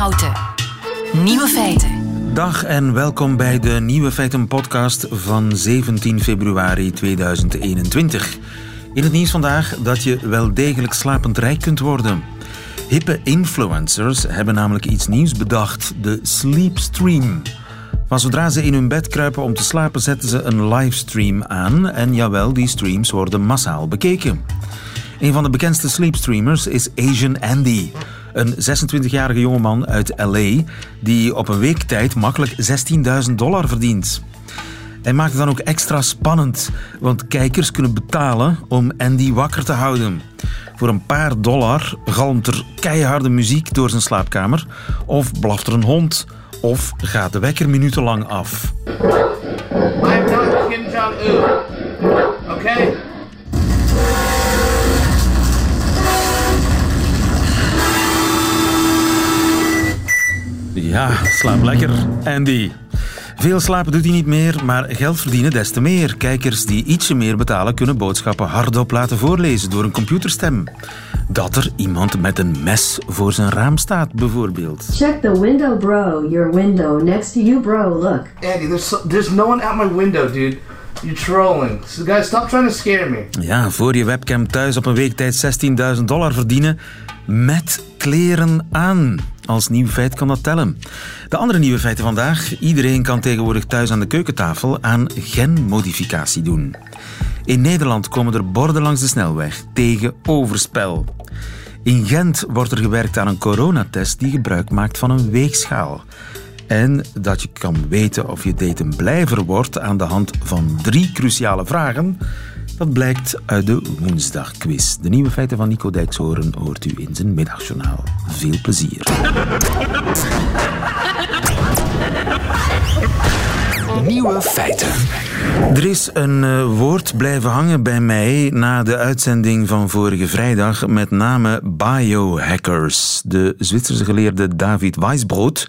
Houten. Nieuwe feiten. Dag en welkom bij de Nieuwe Feiten podcast van 17 februari 2021. In het nieuws vandaag dat je wel degelijk slapend rijk kunt worden. Hippe influencers hebben namelijk iets nieuws bedacht: de sleepstream. Van zodra ze in hun bed kruipen om te slapen, zetten ze een livestream aan. En jawel, die streams worden massaal bekeken. Een van de bekendste sleepstreamers is Asian Andy. Een 26-jarige jongeman uit LA die op een week tijd makkelijk 16.000 dollar verdient. Hij maakt het dan ook extra spannend, want kijkers kunnen betalen om Andy wakker te houden. Voor een paar dollar galmt er keiharde muziek door zijn slaapkamer, of blaft er een hond, of gaat de wekker minutenlang af. Kim Jong-un. Okay? Ja, slaap lekker, Andy. Veel slapen doet hij niet meer, maar geld verdienen des te meer. Kijkers die ietsje meer betalen kunnen boodschappen hardop laten voorlezen door een computerstem. Dat er iemand met een mes voor zijn raam staat, bijvoorbeeld. Check the window, bro. Your window next to you, bro. Look. Andy, there's so- there's no one out my window, dude. You're trolling. So guys, stop trying to scare me. Ja, voor je webcam thuis op een week tijd 16.000 dollar verdienen met kleren aan. Als nieuw feit kan dat tellen. De andere nieuwe feiten vandaag. Iedereen kan tegenwoordig thuis aan de keukentafel aan genmodificatie doen. In Nederland komen er borden langs de snelweg tegen overspel. In Gent wordt er gewerkt aan een coronatest die gebruik maakt van een weegschaal. En dat je kan weten of je date een blijver wordt aan de hand van drie cruciale vragen. Dat blijkt uit de woensdagquiz. De nieuwe feiten van Nico Dijkshoorn hoort u in zijn middagjournaal. Veel plezier. Nieuwe feiten. Er is een eh, woord blijven hangen bij mij na de uitzending van vorige vrijdag, met name biohackers. De Zwitserse geleerde David Weisbrot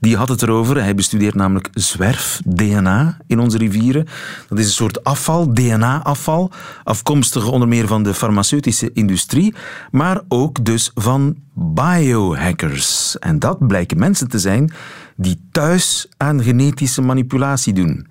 die had het erover. Hij bestudeert namelijk zwerf-DNA in onze rivieren. Dat is een soort afval, DNA-afval, afkomstig onder meer van de farmaceutische industrie, maar ook dus van biohackers. En dat blijken mensen te zijn die thuis aan genetische manipulatie doen.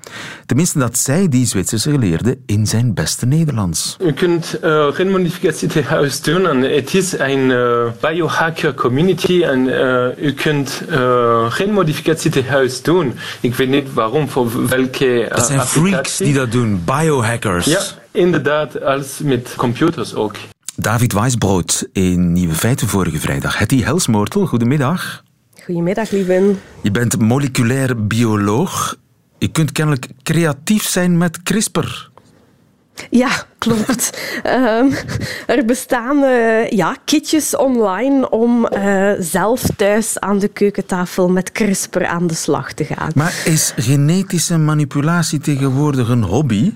Tenminste, dat zei die Zwitserse geleerde in zijn beste Nederlands. U kunt uh, genmodificatie te huis doen en het is een uh, biohacker community en uh, u kunt uh, genmodificatie te huis doen. Ik weet niet waarom, voor welke Dat zijn freaks die dat doen, biohackers. Ja, inderdaad, als met computers ook. David Weisbrood in Nieuwe Feiten vorige vrijdag. Hetty Helsmoortel, goedemiddag. Goedemiddag, lieven. Je bent moleculair bioloog. Je kunt kennelijk creatief zijn met CRISPR. Ja, klopt. um, er bestaan uh, ja, kitjes online om uh, zelf thuis aan de keukentafel met CRISPR aan de slag te gaan. Maar is genetische manipulatie tegenwoordig een hobby?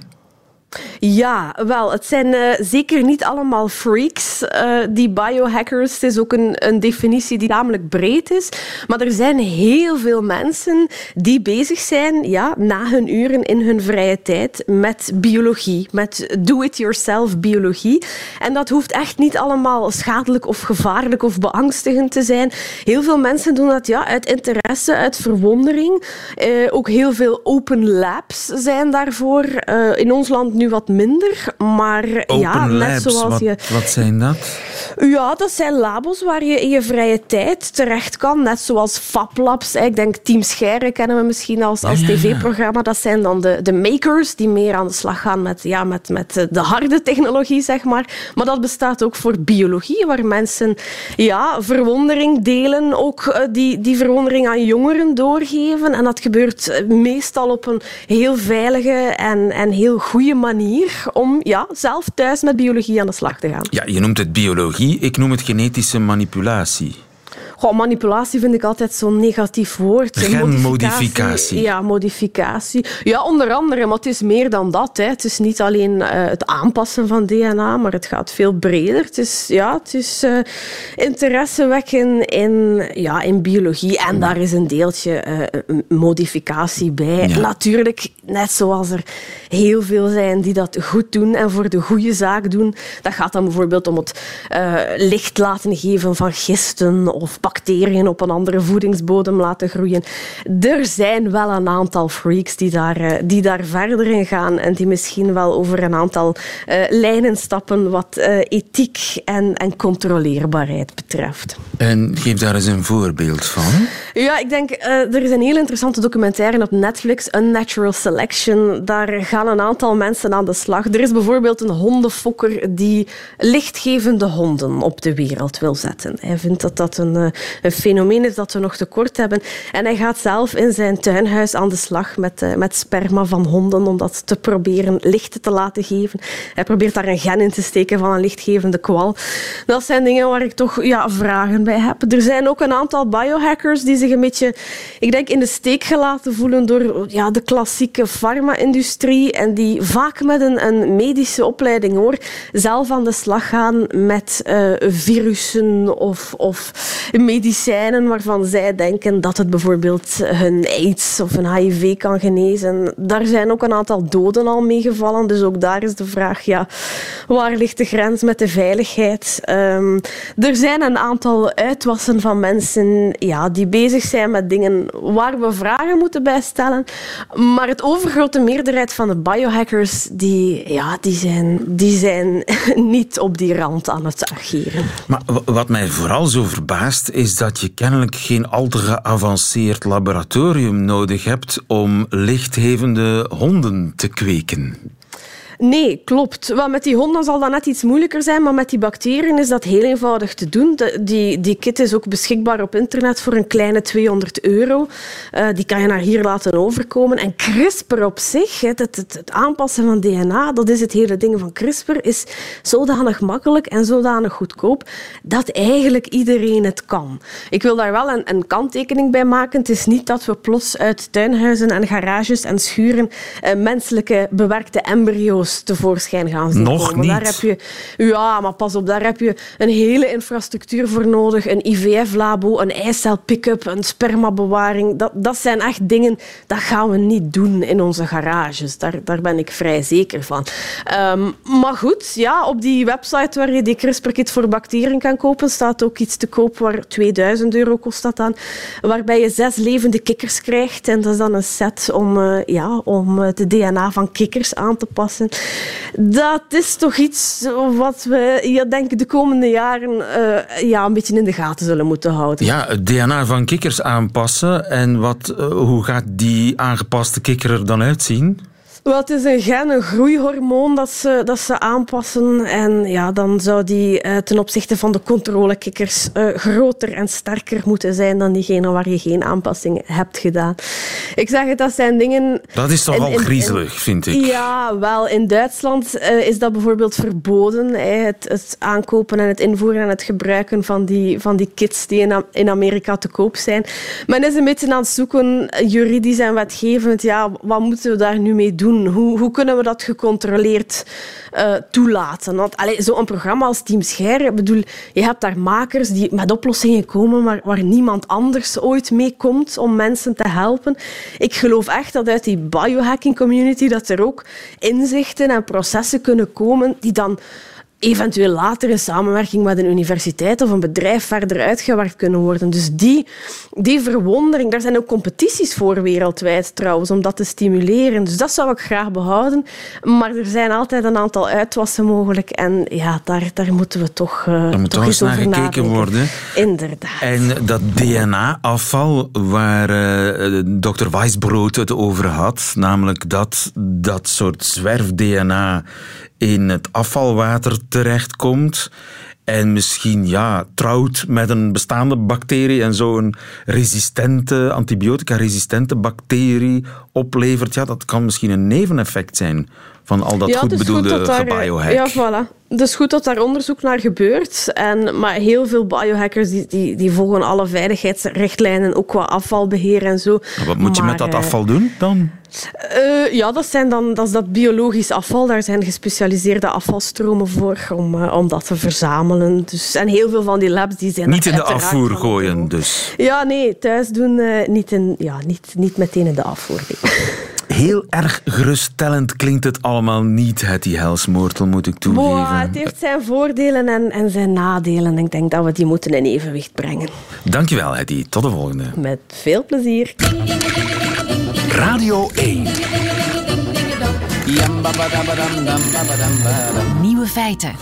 Ja, wel, het zijn uh, zeker niet allemaal freaks, uh, die biohackers. Het is ook een, een, definitie die namelijk breed is. Maar er zijn heel veel mensen die bezig zijn, ja, na hun uren in hun vrije tijd, met biologie, met do-it-yourself biologie. En dat hoeft echt niet allemaal schadelijk of gevaarlijk of beangstigend te zijn. Heel veel mensen doen dat ja, uit interesse, uit verwondering. Uh, ook heel veel open labs zijn daarvoor. in ons land nu wat minder, maar Open ja, net labs, zoals wat, je... Wat zijn dat? Ja, dat zijn labos waar je in je vrije tijd terecht kan, net zoals Fab Labs. Ik denk Team Scheire kennen we misschien als, als Ja, ja, ja. tv-programma. Dat zijn dan de, de makers die meer aan de slag gaan met, ja, met, met de harde technologie, zeg maar. Maar dat bestaat ook voor biologie, waar mensen ja, verwondering delen, ook eh, die, die verwondering aan jongeren doorgeven. En dat gebeurt eh, meestal op een heel veilige en, en heel goede manier om ja, zelf thuis met biologie aan de slag te gaan. Ja, je noemt het biologie, ik noem het genetische manipulatie. Goh, manipulatie vind ik altijd zo'n negatief woord. Genmodificatie. Ja, modificatie. Ja, onder andere, maar het is meer dan dat. Hè. Het is niet alleen uh, het aanpassen van DNA, maar het gaat veel breder. Het is, ja, het is uh, interesse wekken in, ja, in biologie. En daar is een deeltje uh, modificatie bij. Ja. Natuurlijk, net zoals er heel veel zijn die dat goed doen en voor de goede zaak doen. Dat gaat dan bijvoorbeeld om het licht laten geven van gisten of bacteriën op een andere voedingsbodem laten groeien. Er zijn wel een aantal freaks die daar, eh, die daar verder in gaan en die misschien wel over een aantal eh, lijnen stappen wat eh, ethiek en, en controleerbaarheid betreft. En geef daar eens een voorbeeld van. Ja, ik denk, uh, er is een heel interessante documentaire op Netflix, Unnatural Selection. Daar gaan een aantal mensen aan de slag. Er is bijvoorbeeld een hondenfokker die lichtgevende honden op de wereld wil zetten. Hij vindt dat dat een, een fenomeen is dat we nog tekort hebben. En hij gaat zelf in zijn tuinhuis aan de slag met, uh, met sperma van honden om dat te proberen licht te laten geven. Hij probeert daar een gen in te steken van een lichtgevende kwal. Dat zijn dingen waar ik toch ja, vragen bij heb. Er zijn ook een aantal biohackers die zich een beetje, ik denk, in de steek gelaten voelen door ja, de klassieke farma-industrie en die vaak met een, een, medische opleiding hoor, zelf aan de slag gaan met uh, virussen of, of medicijnen waarvan zij denken dat het bijvoorbeeld hun AIDS of een HIV kan genezen. Daar zijn ook een aantal doden al meegevallen, dus ook daar is de vraag, ja, waar ligt de grens met de veiligheid? Um, er zijn een aantal uitwassen van mensen ja, die bezig zijn met dingen waar we vragen moeten bij stellen. Maar het overgrote meerderheid van de biohackers die, ja, die, zijn, die zijn niet op die rand aan het ageren. Maar wat mij vooral zo verbaast is dat je kennelijk geen al te geavanceerd laboratorium nodig hebt om lichtgevende honden te kweken. Nee, klopt. Wel, met die honden zal dat net iets moeilijker zijn, maar met die bacteriën is dat heel eenvoudig te doen. Die, die kit is ook beschikbaar op internet voor een kleine 200 euro. Uh, die kan je naar hier laten overkomen. En CRISPR op zich, het, het, het, aanpassen van DNA, dat is het hele ding van CRISPR, is zodanig makkelijk en zodanig goedkoop dat eigenlijk iedereen het kan. Ik wil daar wel een, een kanttekening bij maken. Het is niet dat we plots uit tuinhuizen en garages en schuren uh, menselijke bewerkte embryo's tevoorschijn gaan zien Nog komen. Niet. Daar heb je, ja, maar pas op, daar heb je een hele infrastructuur voor nodig. Een IVF-labo, een eicel pick-up, een spermabewaring. Dat, dat zijn echt dingen, dat gaan we niet doen in onze garages. Daar, daar ben ik vrij zeker van. Um, maar goed, ja, op die website waar je die CRISPR-kit voor bacteriën kan kopen, staat ook iets te koop waar 2000 euro kost dat dan. Waarbij je zes levende kikkers krijgt. En dat is dan een set om, uh, ja, om het DNA van kikkers aan te passen. Dat is toch iets wat we, ja, denk de komende jaren uh, ja, een beetje in de gaten zullen moeten houden. Ja, het DNA van kikkers aanpassen. En wat, uh, hoe gaat die aangepaste kikker er dan uitzien? Wel, het is een gen, een groeihormoon dat ze, dat ze aanpassen. En ja, dan zou die uh, ten opzichte van de controlekikkers uh, groter en sterker moeten zijn dan diegene waar je geen aanpassing hebt gedaan. Ik zeg het, dat zijn dingen... Dat is toch in, al griezelig, in, vind ik. Ja, wel. In Duitsland uh, is dat bijvoorbeeld verboden. Het, het, aankopen en het invoeren en het gebruiken van die, van die kits die in, in Amerika te koop zijn. Men is een beetje aan het zoeken, juridisch en wetgevend, ja, wat moeten we daar nu mee doen? Hoe, hoe kunnen we dat gecontroleerd uh, toelaten? Want zo'n programma als Team Scher, bedoel, je hebt daar makers die met oplossingen komen waar, waar niemand anders ooit mee komt om mensen te helpen. Ik geloof echt dat uit die biohacking community dat er ook inzichten en processen kunnen komen die dan eventueel later in samenwerking met een universiteit of een bedrijf verder uitgewerkt kunnen worden. Dus die, die verwondering, daar zijn ook competities voor wereldwijd trouwens, om dat te stimuleren. Dus dat zou ik graag behouden. Maar er zijn altijd een aantal uitwassen mogelijk en ja, daar, daar moeten we toch, uh, daar moet toch eens naar gekeken nadenken. worden. Inderdaad. En dat DNA-afval waar uh, dokter Weisbrood het over had, namelijk dat dat soort zwerf-DNA in het afvalwater terechtkomt en misschien ja, trouwt met een bestaande bacterie en zo een resistente, antibiotica-resistente bacterie oplevert, ja, dat kan misschien een neveneffect zijn van al dat ja, goed bedoelde goed dat daar, gebiohack. Ja, voilà. Is goed dat daar onderzoek naar gebeurt. En, maar heel veel biohackers die, die, die volgen alle veiligheidsrichtlijnen, ook qua afvalbeheer en zo. Maar wat moet je maar, met dat uh, afval doen dan? Uh, ja, dat, zijn dan, dat is dat biologisch afval. Daar zijn gespecialiseerde afvalstromen voor om, uh, om dat te verzamelen. Dus, en heel veel van die labs die zijn... Niet in de afvoer gooien, dus. Ja, nee, thuis doen. eh, niet, in, ja, niet, niet meteen in de afvoer. nee. Heel erg geruststellend klinkt het allemaal niet, Hetty Helsmoortel, moet ik toegeven. Boah, het heeft zijn voordelen en, en zijn nadelen. Ik denk dat we die moeten in evenwicht brengen. Dankjewel, Hetty. Tot de volgende. Met veel plezier. Radio 1. Nieuwe feiten.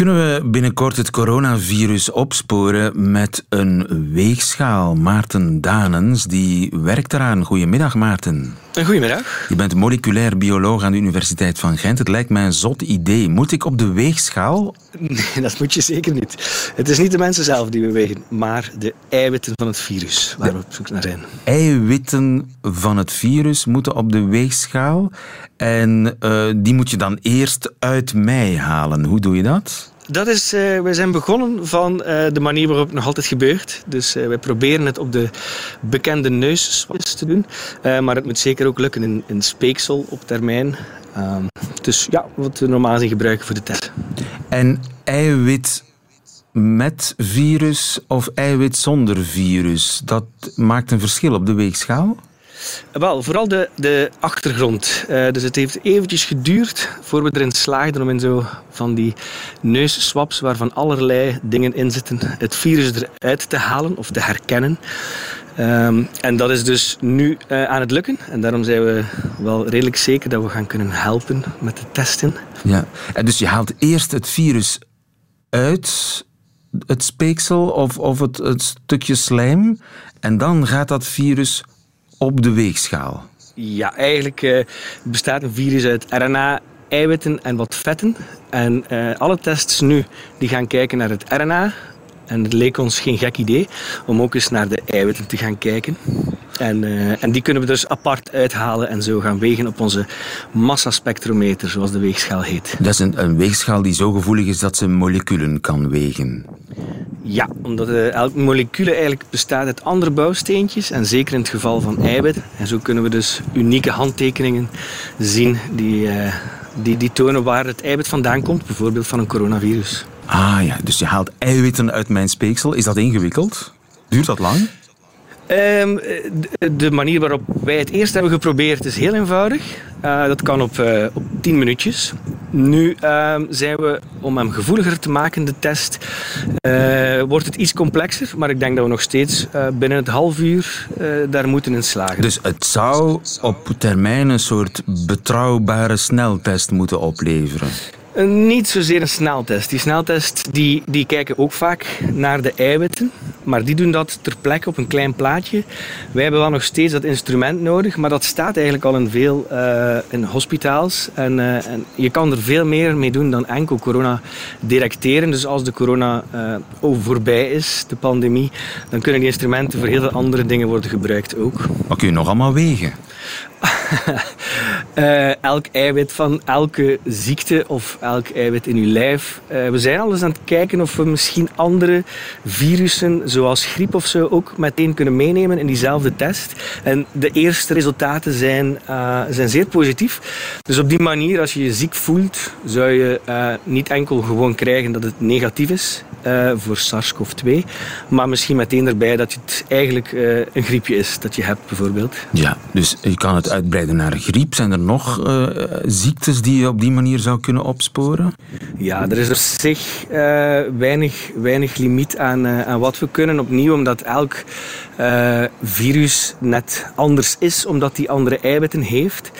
Kunnen we binnenkort het coronavirus opsporen met een weegschaal? Maarten Danens, die werkt eraan. Goedemiddag, Maarten. Goedemiddag. Je bent moleculair bioloog aan de Universiteit van Gent. Het lijkt mij een zot idee. Moet ik op de weegschaal? Nee, dat moet je zeker niet. Het is niet de mensen zelf die we wegen, maar de eiwitten van het virus waar we op zoek naar zijn. Eiwitten van het virus moeten op de weegschaal. En eh, die moet je dan eerst uit mij halen. Hoe doe je dat? Dat is, eh, we zijn begonnen van eh, de manier waarop het nog altijd gebeurt. Dus eh, wij proberen het op de bekende neusswaps te doen. Maar het moet zeker ook lukken in, in speeksel op termijn. Ehm, dus ja, wat we normaal zien gebruiken voor de test. En eiwit met virus of eiwit zonder virus, dat maakt een verschil op de weegschaal? Wel, vooral de, de achtergrond. Eh, dus het heeft eventjes geduurd voor we erin slaagden om in zo van die neusswaps waarvan allerlei dingen in zitten, het virus eruit te halen of te herkennen. Ehm, en dat is dus nu eh, aan het lukken. En daarom zijn we wel redelijk zeker dat we gaan kunnen helpen met de testen. Ja. En dus je haalt eerst het virus uit het speeksel of, of het, het stukje slijm en dan gaat dat virus op de weegschaal. Ja, eigenlijk eh, bestaat een virus uit RNA, eiwitten en wat vetten. En eh, alle tests nu die gaan kijken naar het RNA. En het leek ons geen gek idee om ook eens naar de eiwitten te gaan kijken. En, eh, en die kunnen we dus apart uithalen en zo gaan wegen op onze massaspectrometer, zoals de weegschaal heet. Dat is een, een weegschaal die zo gevoelig is dat ze moleculen kan wegen. Ja, omdat uh, elk molecuul eigenlijk bestaat uit andere bouwsteentjes. En zeker in het geval van eiwitten. En zo kunnen we dus unieke handtekeningen zien die, uh, die, die tonen waar het eiwit vandaan komt. Bijvoorbeeld van een coronavirus. Ah ja, dus je haalt eiwitten uit mijn speeksel. Is dat ingewikkeld? Duurt dat lang? Um, de, manier waarop wij het eerst hebben geprobeerd is heel eenvoudig. Uh, dat kan op, uh, op 10 minuutjes. Nu uh, zijn we, om hem gevoeliger te maken, de test, eh, wordt het iets complexer. Maar ik denk dat we nog steeds binnen het half uur daar moeten in slagen. Dus het zou op termijn een soort betrouwbare sneltest moeten opleveren? Niet zozeer een sneltest. Die sneltest die, die kijken ook vaak naar de eiwitten. Maar die doen dat ter plekke op een klein plaatje. Wij hebben wel nog steeds dat instrument nodig. Maar dat staat eigenlijk al in veel uh, in hospitaals. En, uh, en, je kan er veel meer mee doen dan enkel corona detecteren. Dus als de corona uh, voorbij is, de pandemie, dan kunnen die instrumenten voor heel veel andere dingen worden gebruikt ook. Wat kun je nog allemaal wegen? uh, elk eiwit van elke ziekte of elk eiwit in uw lijf. Uh, we zijn al eens aan het kijken of we misschien andere virussen, zoals griep of zo, ook meteen kunnen meenemen in diezelfde test. En de eerste resultaten zijn, uh, zijn zeer positief. Dus op die manier, als je je ziek voelt, zou je niet enkel gewoon krijgen dat het negatief is voor SARS-CoV-2, maar misschien meteen erbij dat het eigenlijk een griepje is dat je hebt, bijvoorbeeld. Ja, dus je kan het uitbreiden naar griep. Zijn nog uh, ziektes die je op die manier zou kunnen opsporen? Ja, er is op zich uh, weinig, weinig limiet aan, uh, aan wat we kunnen. Opnieuw omdat elk virus net anders is, omdat die andere eiwitten heeft.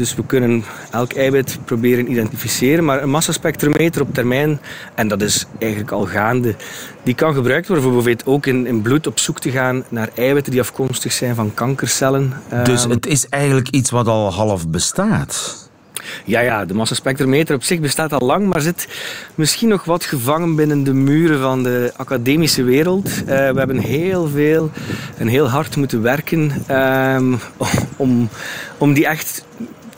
Dus we kunnen elk eiwit proberen identificeren. Maar een massaspectrometer op termijn, en dat is eigenlijk al gaande, die kan gebruikt worden voor bijvoorbeeld ook in, in bloed op zoek te gaan naar eiwitten die afkomstig zijn van kankercellen. Dus het is eigenlijk iets wat al half bestaat? Ja, ja, de massaspectrometer op zich bestaat al lang, maar zit misschien nog wat gevangen binnen de muren van de academische wereld. Uh, we hebben heel veel en heel hard moeten werken um, om, om die echt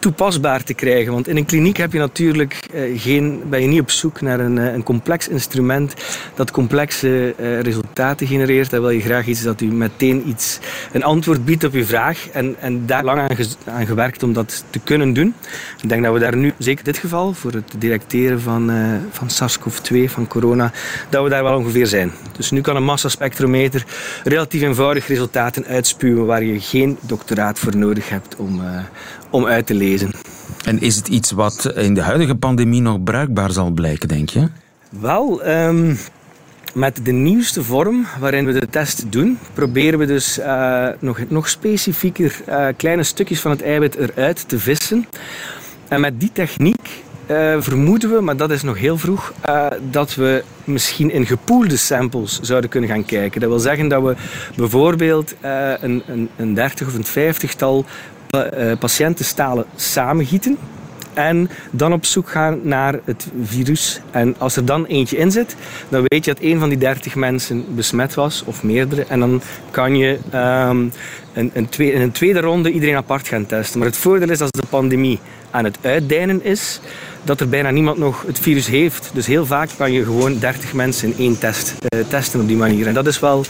toepasbaar te krijgen. Want in een kliniek heb je natuurlijk uh, geen, ben je niet op zoek naar een, uh, een complex instrument dat complexe uh, resultaten genereert. Dan wil je graag iets dat u meteen iets, een antwoord biedt op uw vraag. En, en daar lang aan, aan gewerkt om dat te kunnen doen. Ik denk dat we daar nu, zeker in dit geval, voor het detecteren van, van SARS-CoV-2, van corona, dat we daar wel ongeveer zijn. Dus nu kan een massaspectrometer relatief eenvoudig resultaten uitspuwen waar je geen doctoraat voor nodig hebt om, om uit te lezen. En is het iets wat in de huidige pandemie nog bruikbaar zal blijken, denk je? Wel, ehm, met de nieuwste vorm waarin we de test doen, proberen we dus eh, nog, nog specifieker eh, kleine stukjes van het eiwit eruit te vissen. En met die techniek eh, vermoeden we, maar dat is nog heel vroeg, dat we misschien in gepoelde samples zouden kunnen gaan kijken. Dat wil zeggen dat we bijvoorbeeld een, een, een 30 of een 50-tal pa eh, patiëntenstalen samengieten. En dan op zoek gaan naar het virus. En als er dan eentje in zit, dan weet je dat een van die 30 mensen besmet was, of meerdere. En dan kan je ehm, een, een tweede, in een tweede ronde iedereen apart gaan testen. Maar het voordeel is als de pandemie aan het uitdijnen is, dat er bijna niemand nog het virus heeft. Dus heel vaak kan je gewoon 30 mensen in één test eh, testen op die manier. En dat is wel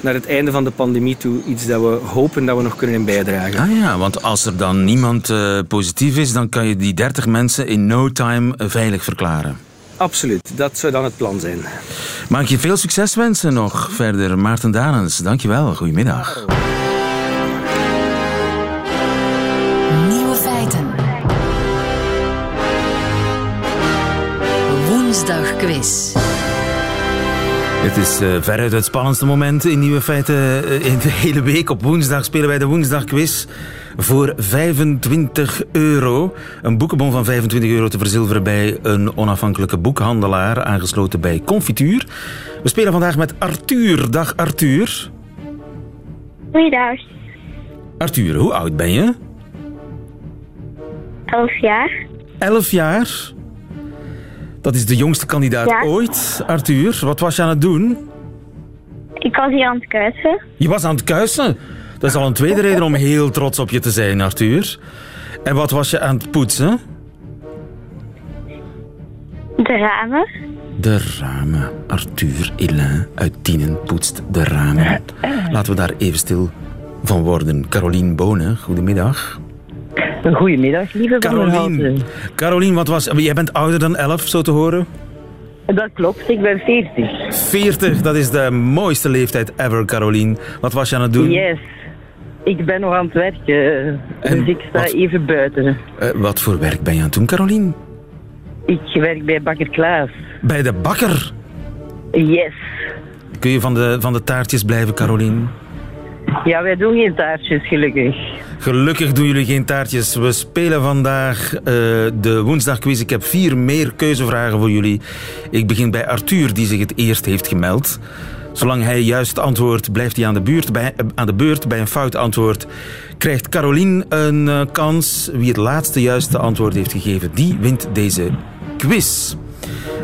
naar het einde van de pandemie toe iets dat we hopen dat we nog kunnen in bijdragen. Ah ja, want als er dan niemand eh, positief is, dan kan je die 30 mensen in no time eh, veilig verklaren. Absoluut, dat zou dan het plan zijn. Mag ik je veel succes wensen nog verder, Maarten Danens. Dankjewel, goedemiddag. Nieuwe feiten. Woensdag quiz. Het is eh, veruit het spannendste moment in Nieuwe Feiten eh, in de hele week. Op woensdag spelen wij de Woensdagquiz voor 25 euro. Een boekenbon van 25 euro te verzilveren bij een onafhankelijke boekhandelaar, aangesloten bij Confituur. We spelen vandaag met Arthur. Dag Arthur. Goeiedag, Arthur, hoe oud ben je? 11 jaar. 11 jaar. Dat is de jongste kandidaat Ja. ooit. Arthur, wat was je aan het doen? Ik was hier aan het kuisen. Je was aan het kuisen. Dat is al een tweede reden om heel trots op je te zijn, Arthur. En wat was je aan het poetsen? De ramen. De ramen. Arthur Elin uit Tienen poetst de ramen. Laten we daar even stil van worden. Carolien Bonen, goedemiddag. Goedemiddag, lieve Carolien. Carolien, wat was... Jij bent ouder dan 11, zo te horen? Dat klopt, ik ben 40. 40, dat is de mooiste leeftijd ever, Carolien. Wat was je aan het doen? Yes. Ik ben nog aan het werken, En dus ik sta wat- even buiten. Eh, wat voor werk ben je aan het doen, Carolien? Ik werk bij Bakker Klaas. Bij de bakker. Yes. Kun je van de, van de taartjes blijven, Carolien? Ja, wij doen geen taartjes, gelukkig. Gelukkig doen jullie geen taartjes. We spelen vandaag eh, de woensdagquiz. Ik heb vier meer keuzevragen voor jullie. Ik begin bij Arthur, die zich het eerst heeft gemeld. Zolang hij juist antwoordt, blijft hij aan de, eh, beurt. Bij een fout antwoord krijgt Carolien een eh, kans. Wie het laatste juiste antwoord heeft gegeven, die wint deze quiz.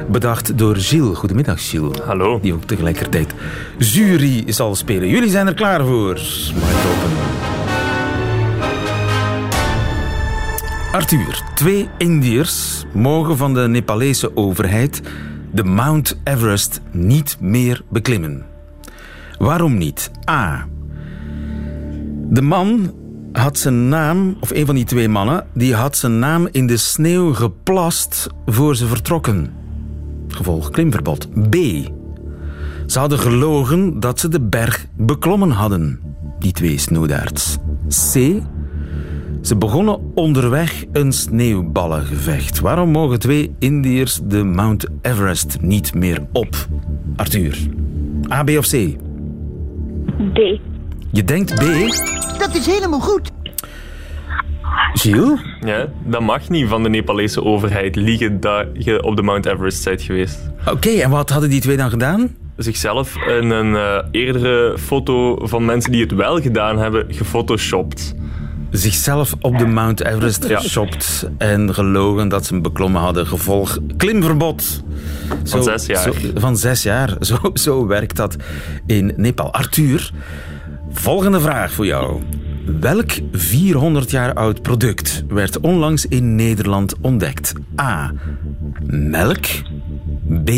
Bedacht door Gilles. Goedemiddag, Gilles. Hallo. Die ook tegelijkertijd jury zal spelen. Jullie zijn er klaar voor. Mic open. Arthur, twee Indiërs mogen van de Nepalese overheid de Mount Everest niet meer beklimmen. Waarom niet? A. De man had zijn naam, of een van die twee mannen, die had zijn naam in de sneeuw geplast voor ze vertrokken. Gevolg klimverbod. B. Ze hadden gelogen dat ze de berg beklommen hadden, die twee snoedaards. C. Ze begonnen onderweg een sneeuwballengevecht. Waarom mogen twee Indiërs de Mount Everest niet meer op? Arthur. A, B of C? D. Je denkt B? Dat is helemaal goed. Gilles? Ja, dat mag niet van de Nepalese overheid liegen dat je op de Mount Everest bent geweest. Oké, en wat hadden die twee dan gedaan? Zichzelf in een eh, eerdere foto van mensen die het wel gedaan hebben, gefotoshopt. Zichzelf op de Mount Everest Ja. geshopt en gelogen dat ze hem beklommen hadden. Gevolg klimverbod. Van zes jaar. Zo, van zes jaar. Zo, zo werkt dat in Nepal. Arthur, volgende vraag voor jou. Welk 400 jaar oud product werd onlangs in Nederland ontdekt? A. Melk. B.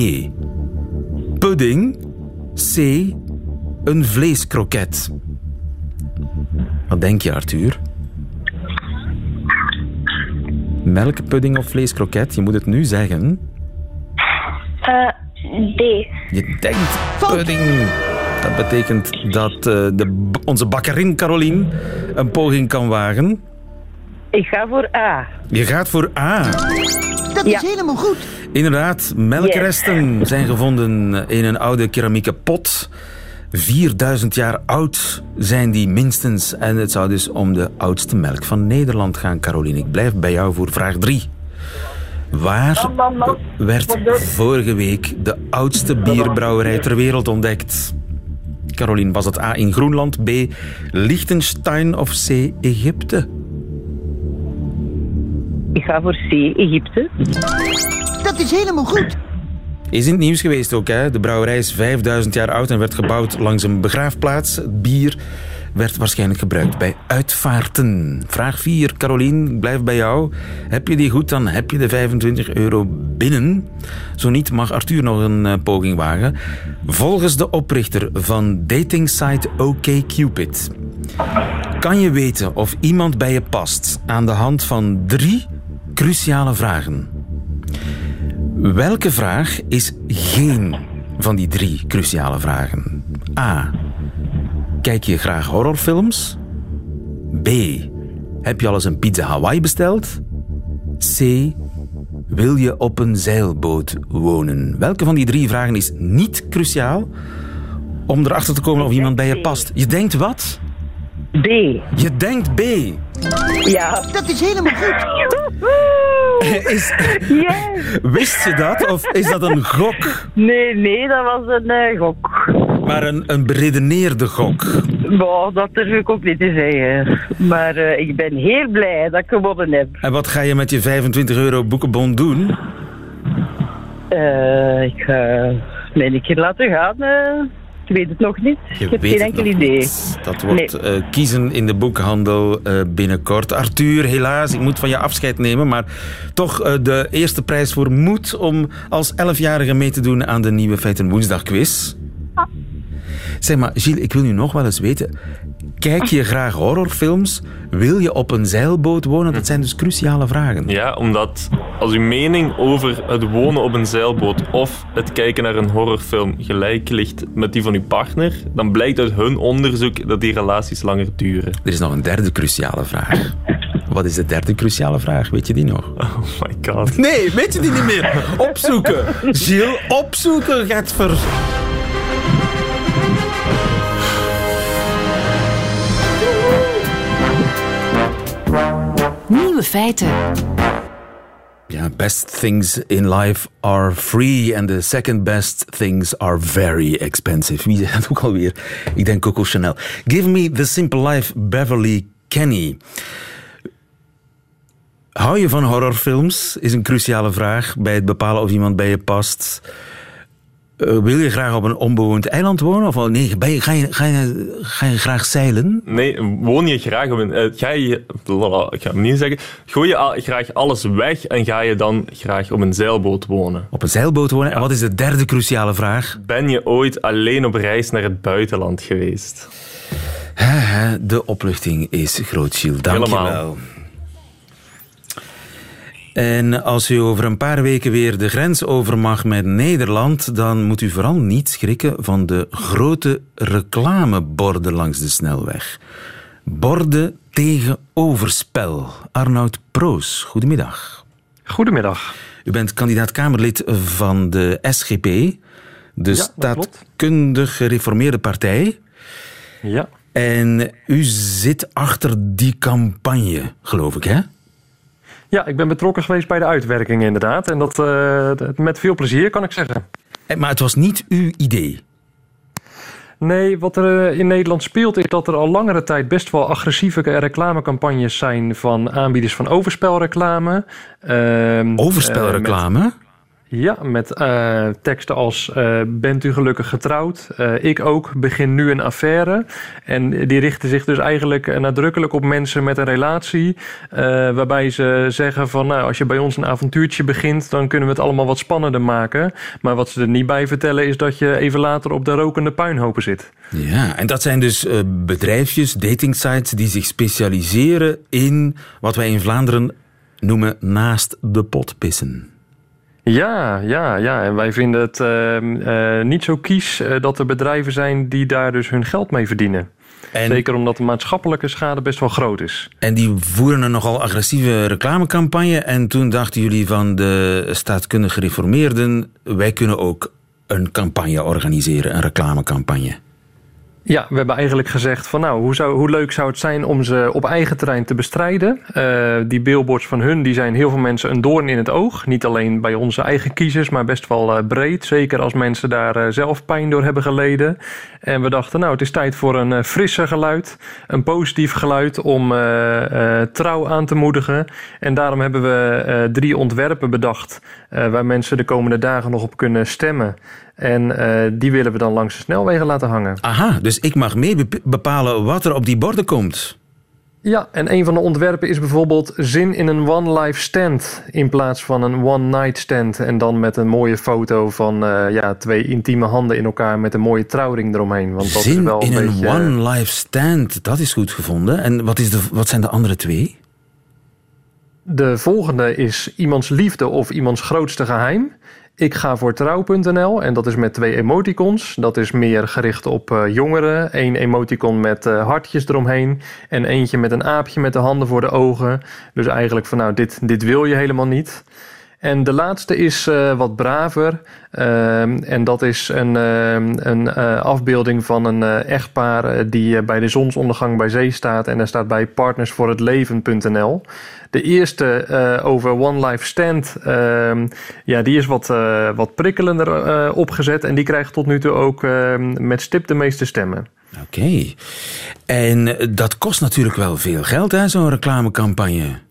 Pudding. C. Een vleeskroket. Wat denk je, Arthur? Melk, pudding of vleeskroket? Je moet het nu zeggen. Eh, D. Je denkt pudding. Dat betekent dat eh, de, onze bakkerin Carolien een poging kan wagen. Ik ga voor A. Je gaat voor A. Dat is helemaal goed. Inderdaad, melkresten zijn gevonden in een oude keramieke pot. 4000 jaar oud zijn die minstens. En het zou dus om de oudste melk van Nederland gaan, Caroline. Ik blijf bij jou voor vraag 3. Waar werd vorige week de oudste bierbrouwerij ter wereld ontdekt? Caroline, was het A in Groenland, B Liechtenstein of C Egypte? Ik ga voor C, Egypte. Dat is helemaal goed. Is in het nieuws geweest ook, hè? De brouwerij is 5000 jaar oud en werd gebouwd langs een begraafplaats. Het bier werd waarschijnlijk gebruikt bij uitvaarten. Vraag 4, Carolien, blijf bij jou. Heb je die goed, dan heb je de 25 euro binnen. Zo niet mag Arthur nog een eh, poging wagen. Volgens de oprichter van datingsite OkCupid... kan je weten of iemand bij je past aan de hand van drie cruciale vragen. Welke vraag is geen van die drie cruciale vragen? A. Kijk je graag horrorfilms? B. Heb je al eens een pizza Hawaii besteld? C. Wil je op een zeilboot wonen? Welke van die drie vragen is niet cruciaal om erachter te komen of iemand bij je past? Je denkt wat? B. Je denkt B. Ja. Dat is helemaal goed. Is, Yes. wist je dat of is dat een gok? Nee, nee, dat was een eh, gok. Maar een, een beredeneerde gok. Boah, dat durf ik ook niet te zeggen. Maar eh, ik ben heel blij dat ik gewonnen heb. En wat ga je met je 25 euro boekenbon doen? Eh, ik ga mij een keer laten gaan. eh. ik weet het nog niet. Je ik heb geen enkel idee. niet. Dat wordt Nee. eh, kiezen in de boekhandel eh, binnenkort. Arthur, helaas, ik moet van je afscheid nemen. Maar toch eh, de eerste prijs voor moed om als 11-jarige mee te doen aan de nieuwe Feiten Woensdag quiz. Zeg maar, Gilles, ik wil nu nog wel eens weten. Kijk je graag horrorfilms? Wil je op een zeilboot wonen? Dat zijn dus cruciale vragen. Ja, omdat als uw mening over het wonen op een zeilboot of het kijken naar een horrorfilm gelijk ligt met die van uw partner, dan blijkt uit hun onderzoek dat die relaties langer duren. Er is nog een derde cruciale vraag. Wat is de derde cruciale vraag? Weet je die nog? Oh my god. Nee, weet je die niet meer? Opzoeken. Gilles, opzoeken gaat ver... Nieuwe feiten. Ja, best things in life are free and the second best things are very expensive. Wie zei dat ook alweer? Ik denk Coco Chanel. Give me the simple life, Beverly Kenny. Hou je van horrorfilms? Is een cruciale vraag bij het bepalen of iemand bij je past. Eh, wil je graag op een onbewoond eiland wonen? Of nee, ben je- ga, je, ga, je, ga je graag zeilen? Nee, woon je graag op een... eh, ga je... Lala, Ik ga het niet zeggen. Gooi je al- graag alles weg en ga je dan graag op een zeilboot wonen? Op een zeilboot wonen? En wat is de derde cruciale vraag? Ben je ooit alleen op reis naar het buitenland geweest? De opluchting is groot, Gilles. Dank je Helemaal. wel. En als u over een paar weken weer de grens over mag met Nederland, dan moet u vooral niet schrikken van de grote reclameborden langs de snelweg. Borden tegen overspel. Arnoud Proos, goedemiddag. Goedemiddag. U bent kandidaat Kamerlid van de SGP, de dat staatkundig gereformeerde partij. Ja. En u zit achter die campagne, geloof ik, hè? Ja, ik ben betrokken geweest bij de uitwerking inderdaad. En dat eh, dat- met veel plezier, kan ik zeggen. Eh, Maar het was niet uw idee. Nee, wat er eh, in Nederland speelt is dat er al langere tijd best wel agressieve reclamecampagnes zijn van aanbieders van overspelreclame. Ehm, Overspelreclame? met- ja, met eh, teksten als eh, bent u gelukkig getrouwd? Eh, ik ook, begin nu een affaire. En die richten zich dus eigenlijk nadrukkelijk op mensen met een relatie. waarbij ze zeggen van nou, als je bij ons een avontuurtje begint, dan kunnen we het allemaal wat spannender maken. Maar wat ze er niet bij vertellen is dat je even later op de rokende puinhopen zit. Ja, en dat zijn dus bedrijfjes, datingsites, die zich specialiseren in wat wij in Vlaanderen noemen naast de pot pissen. Ja, ja, ja. En wij vinden het ehm, eh, niet zo kies eh, dat er bedrijven zijn die daar dus hun geld mee verdienen. En- Zeker omdat de maatschappelijke schade best wel groot is. En die voeren een nogal agressieve reclamecampagne. En toen dachten jullie van de staatkundige gereformeerden... wij kunnen ook een campagne organiseren, een reclamecampagne. Ja, we hebben eigenlijk gezegd van nou, hoe, zou, hoe leuk zou het zijn om ze op eigen terrein te bestrijden. Eh, die billboards van hun, die zijn heel veel mensen een doorn in het oog. Niet alleen bij onze eigen kiezers, maar best wel eh, breed. Zeker als mensen daar eh, zelf pijn door hebben geleden. En we dachten nou, het is tijd voor een frisser geluid. Een positief geluid om trouw aan te moedigen. En daarom hebben we drie ontwerpen bedacht waar mensen de komende dagen nog op kunnen stemmen. En uh, die willen we dan langs de snelwegen laten hangen. Aha, dus ik mag mee bepalen wat er op die borden komt. Ja, en een van de ontwerpen is bijvoorbeeld zin in een one life stand in plaats van een one night stand. En dan met een mooie foto van uh, ja, twee intieme handen in elkaar met een mooie trouwring eromheen. Want dat zin is wel een in een beetje... one life stand, dat is goed gevonden. En wat, is de, wat zijn de andere twee? De volgende is iemands liefde of iemands grootste geheim. Ik ga voor trouw.nl en dat is met twee emoticons. Dat is meer gericht op uh, jongeren. Eén emoticon met uh, hartjes eromheen. En eentje met een aapje met de handen voor de ogen. Dus eigenlijk van nou, dit, dit wil je helemaal niet. En de laatste is uh, wat braver. en dat is een, een afbeelding van een echtpaar die bij de zonsondergang bij zee staat. En daar staat bij partnersvoorhetleven.nl. De eerste over One Life Stand, uh, ja, die is wat, wat prikkelender opgezet. En die krijgt tot nu toe ook met stip de meeste stemmen. Oké. En dat kost natuurlijk wel veel geld, hè, zo'n reclamecampagne.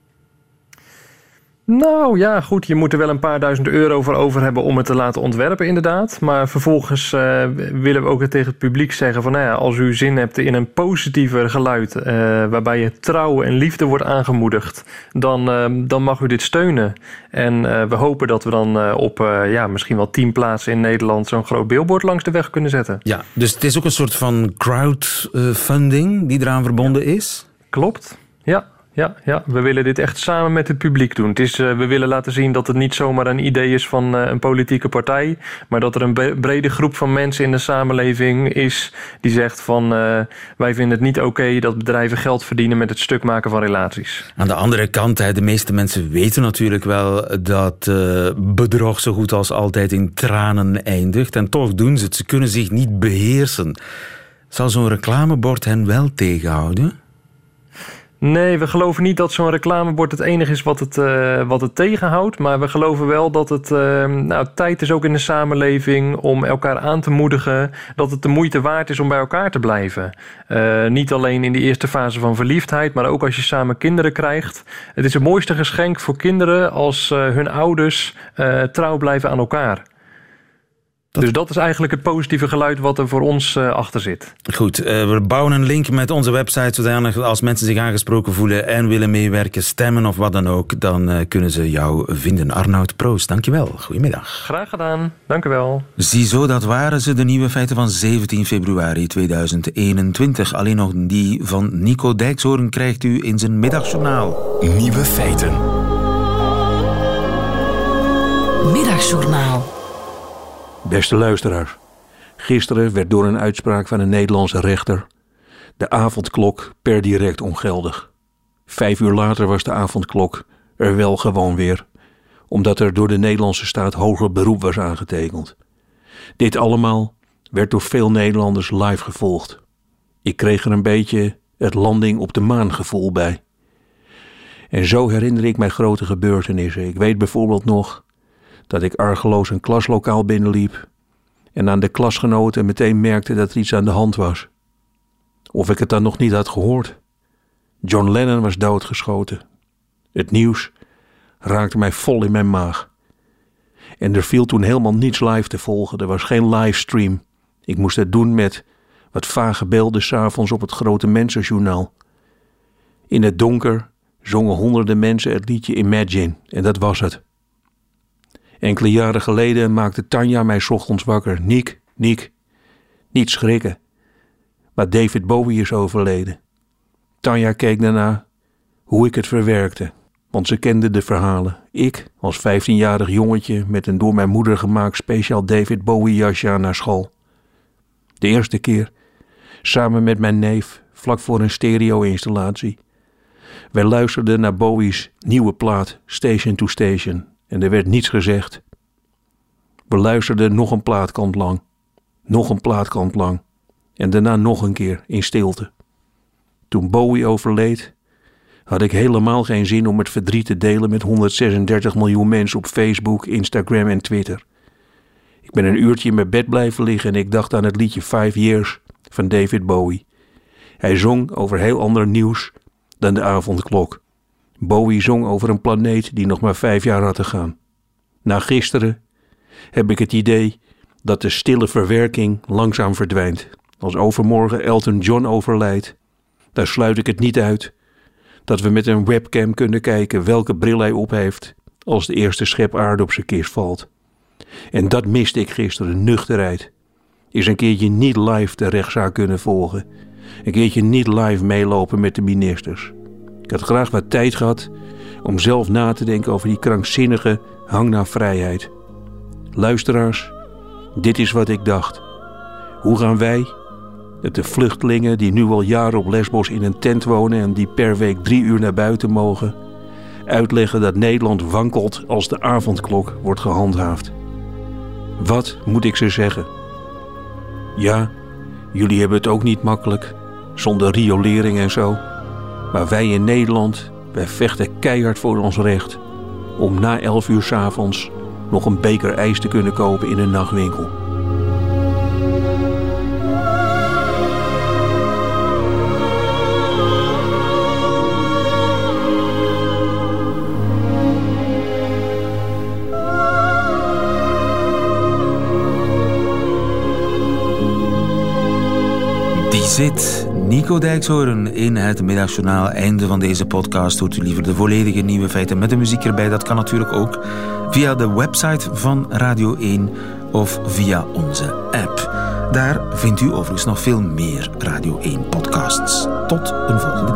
Nou ja, goed, je moet er wel een paar duizend euro voor over hebben om het te laten ontwerpen, inderdaad. Maar vervolgens uh, willen we ook tegen het publiek zeggen van, nou ja, als u zin hebt in een positiever geluid, uh, waarbij je trouw en liefde wordt aangemoedigd, dan, uh, dan mag u dit steunen. En we hopen dat we dan op ja, misschien wel tien plaatsen in Nederland zo'n groot billboard langs de weg kunnen zetten. Ja, dus het is ook een soort van crowdfunding die eraan verbonden ja. is? Klopt, ja. Ja, ja, we willen dit echt samen met het publiek doen. Het is, uh, we willen laten zien dat het niet zomaar een idee is van uh, een politieke partij, maar dat er een brede groep van mensen in de samenleving is die zegt van uh, wij vinden het niet oké dat bedrijven geld verdienen met het stuk maken van relaties. Aan de andere kant, de meeste mensen weten natuurlijk wel dat bedrog zo goed als altijd in tranen eindigt en toch doen ze het. Ze kunnen zich niet beheersen. Zal zo'n reclamebord hen wel tegenhouden? Nee, we geloven niet dat zo'n reclamebord het enige is wat het, uh, wat het tegenhoudt. Maar we geloven wel dat het uh, nou, tijd is ook in de samenleving om elkaar aan te moedigen. Dat het de moeite waard is om bij elkaar te blijven. Uh, niet alleen in de eerste fase van verliefdheid, maar ook als je samen kinderen krijgt. Het is het mooiste geschenk voor kinderen als hun ouders trouw blijven aan elkaar. Dat... Dus dat is eigenlijk het positieve geluid wat er voor ons uh, achter zit. Goed, uh, we bouwen een link met onze website zodanig als mensen zich aangesproken voelen en willen meewerken, stemmen of wat dan ook, dan uh, kunnen ze jou vinden. Arnoud Proost, dankjewel. Goedemiddag. Graag gedaan, dank u wel. Ziezo, dat waren ze, de nieuwe feiten van 17 februari 2021. Alleen nog die van Nico Dijkshoorn krijgt u in zijn middagjournaal. Nieuwe feiten. Middagjournaal. Beste luisteraars, gisteren werd door een uitspraak van een Nederlandse rechter de avondklok per direct ongeldig. Vijf uur later was de avondklok er wel gewoon weer, omdat er door de Nederlandse staat hoger beroep was aangetekend. Dit allemaal werd door veel Nederlanders live gevolgd. Ik kreeg er een beetje het landing op de maan gevoel bij. En zo herinner ik mij grote gebeurtenissen. Ik weet bijvoorbeeld nog dat ik argeloos een klaslokaal binnenliep en aan de klasgenoten meteen merkte dat er iets aan de hand was. Of ik het dan nog niet had gehoord. John Lennon was doodgeschoten. Het nieuws raakte mij vol in mijn maag. En er viel toen helemaal niets live te volgen. Er was geen livestream. Ik moest het doen met wat vage beelden s'avonds op het grote mensenjournaal. In het donker zongen honderden mensen het liedje Imagine en dat was het. Enkele jaren geleden maakte Tanja mij ochtends wakker. Niek, Niek, niet schrikken. Maar David Bowie is overleden. Tanja keek daarna hoe ik het verwerkte, want ze kende de verhalen. Ik, als 15-jarig jongetje met een door mijn moeder gemaakt speciaal David Bowie jasje naar school. De eerste keer, samen met mijn neef, vlak voor een stereo-installatie. Wij luisterden naar Bowie's nieuwe plaat Station to Station en er werd niets gezegd. We luisterden nog een plaatkant lang, nog een plaatkant lang en daarna nog een keer in stilte. Toen Bowie overleed, had ik helemaal geen zin om het verdriet te delen met 136 miljoen mensen op Facebook, Instagram en Twitter. Ik ben een uurtje in mijn bed blijven liggen en ik dacht aan het liedje Five Years van David Bowie. Hij zong over heel ander nieuws dan de avondklok. Bowie zong over een planeet die nog maar vijf jaar had te gaan. Na gisteren heb ik het idee dat de stille verwerking langzaam verdwijnt. Als overmorgen Elton John overlijdt, daar sluit ik het niet uit dat we met een webcam kunnen kijken welke bril hij op heeft als de eerste schep aarde op zijn kist valt. En dat miste ik gisteren, nuchterheid. Is een keertje niet live de rechtszaak kunnen volgen. Een keertje niet live meelopen met de ministers. Ik had graag wat tijd gehad om zelf na te denken over die krankzinnige hang naar vrijheid. Luisteraars, dit is wat ik dacht. Hoe gaan wij, de vluchtelingen die nu al jaren op Lesbos in een tent wonen en die per week drie uur naar buiten mogen, uitleggen dat Nederland wankelt als de avondklok wordt gehandhaafd? Wat moet ik ze zeggen? Ja, jullie hebben het ook niet makkelijk, zonder riolering en zo. Maar wij in Nederland, wij vechten keihard voor ons recht om na 11 uur 's avonds nog een beker ijs te kunnen kopen in een nachtwinkel. Die zit. Nico Dijkshoorn in het middagjournaal. Einde van deze podcast. Hoort u liever de volledige nieuwe feiten met de muziek erbij? Dat kan natuurlijk ook via de website van Radio 1 of via onze app. Daar vindt u overigens nog veel meer Radio 1 podcasts. Tot een volgende